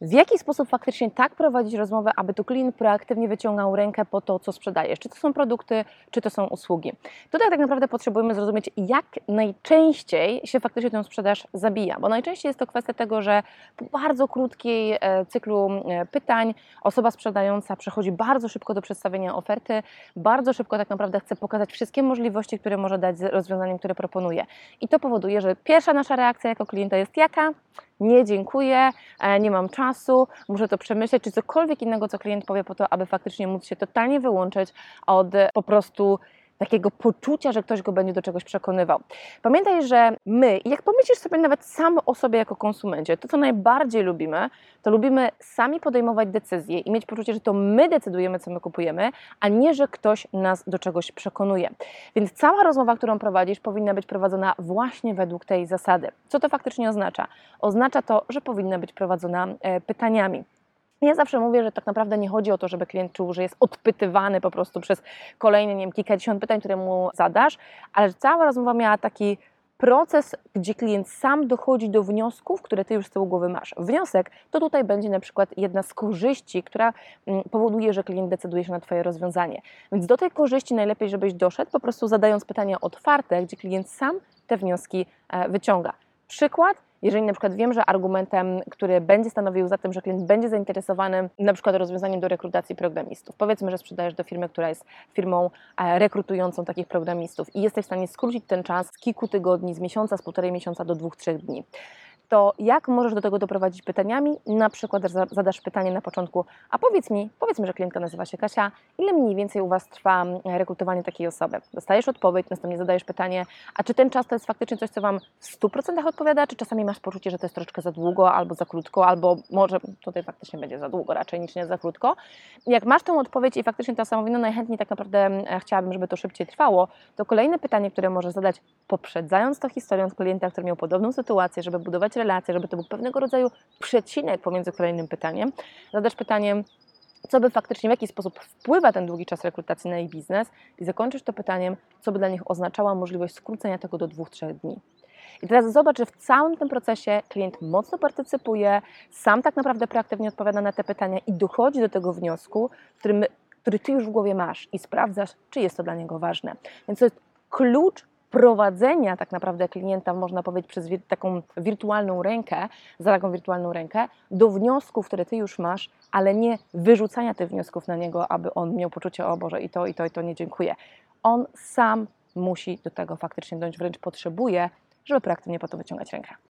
W jaki sposób faktycznie tak prowadzić rozmowę, aby tu klient proaktywnie wyciągał rękę po to, co sprzedajesz? Czy to są produkty, czy to są usługi? Tutaj tak naprawdę potrzebujemy zrozumieć, jak najczęściej się faktycznie tę sprzedaż zabija, bo najczęściej jest to kwestia tego, że po bardzo krótkiej e, cyklu e, pytań osoba sprzedająca przechodzi bardzo szybko do przedstawienia oferty, bardzo szybko tak naprawdę chce pokazać wszystkie możliwości, które może dać z rozwiązaniem, które proponuje. I to powoduje, że pierwsza nasza reakcja jako klienta jest jaka? Nie dziękuję, e, nie mam czasu, muszę to przemyśleć, czy cokolwiek innego, co klient powie po to, aby faktycznie móc się totalnie wyłączyć od po prostu takiego poczucia, że ktoś go będzie do czegoś przekonywał. Pamiętaj, że my, jak pomyślisz sobie nawet sam o sobie jako konsumencie, to co najbardziej lubimy, to lubimy sami podejmować decyzje i mieć poczucie, że to my decydujemy, co my kupujemy, a nie, że ktoś nas do czegoś przekonuje. Więc cała rozmowa, którą prowadzisz, powinna być prowadzona właśnie według tej zasady. Co to faktycznie oznacza? Oznacza to, że powinna być prowadzona e, pytaniami. Ja zawsze mówię, że tak naprawdę nie chodzi o to, żeby klient czuł, że jest odpytywany po prostu przez kolejne nie wiem, kilkadziesiąt pytań, które mu zadasz, ale cała rozmowa miała taki proces, gdzie klient sam dochodzi do wniosków, które ty już z tyłu głowy masz. Wniosek to tutaj będzie na przykład jedna z korzyści, która mm, powoduje, że klient decyduje się na Twoje rozwiązanie. Więc do tej korzyści najlepiej, żebyś doszedł, po prostu zadając pytania otwarte, gdzie klient sam te wnioski e, wyciąga. Przykład, jeżeli na przykład wiem, że argumentem, który będzie stanowił za tym, że klient będzie zainteresowany na przykład rozwiązaniem do rekrutacji programistów, powiedzmy, że sprzedajesz do firmy, która jest firmą e, rekrutującą takich programistów i jesteś w stanie skrócić ten czas z kilku tygodni, z miesiąca, z półtorej miesiąca do dwóch, trzech dni to jak możesz do tego doprowadzić pytaniami? Na przykład zadasz pytanie na początku, a powiedz mi, powiedzmy, że klientka nazywa się Kasia, ile mniej więcej u Was trwa mm, rekrutowanie takiej osoby? Dostajesz odpowiedź, następnie zadajesz pytanie, a czy ten czas to jest faktycznie coś, co Wam w 100% odpowiada, czy czasami masz poczucie, że to jest troszeczkę za długo, albo za krótko, albo może tutaj faktycznie będzie za długo raczej niż nie za krótko. Jak masz tę odpowiedź i faktycznie ta sama no najchętniej tak naprawdę mm, chciałabym, żeby to szybciej trwało, to kolejne pytanie, które możesz zadać, poprzedzając to historią z klienta, który miał podobną sytuację, żeby budować relacje, żeby to był pewnego rodzaju przecinek pomiędzy kolejnym pytaniem. Zadasz pytanie, co by faktycznie, w jaki sposób wpływa ten długi czas rekrutacji na ich biznes i zakończysz to pytaniem, co by dla nich oznaczała możliwość skrócenia tego do dwóch, trzech dni. I teraz zobacz, że w całym tym procesie klient mocno partycypuje, sam tak naprawdę proaktywnie odpowiada na te pytania i dochodzi do tego wniosku, którym, który ty już w głowie masz i sprawdzasz, czy jest to dla niego ważne. Więc to jest klucz prowadzenia tak naprawdę klienta, można powiedzieć, przez taką wirtualną rękę, za taką wirtualną rękę, do wniosków, które Ty już masz, ale nie wyrzucania tych wniosków na niego, aby on miał poczucie, o Boże, i to, i to, i to nie dziękuję. On sam musi do tego faktycznie dojść, wręcz potrzebuje, żeby proaktywnie po to wyciągać rękę.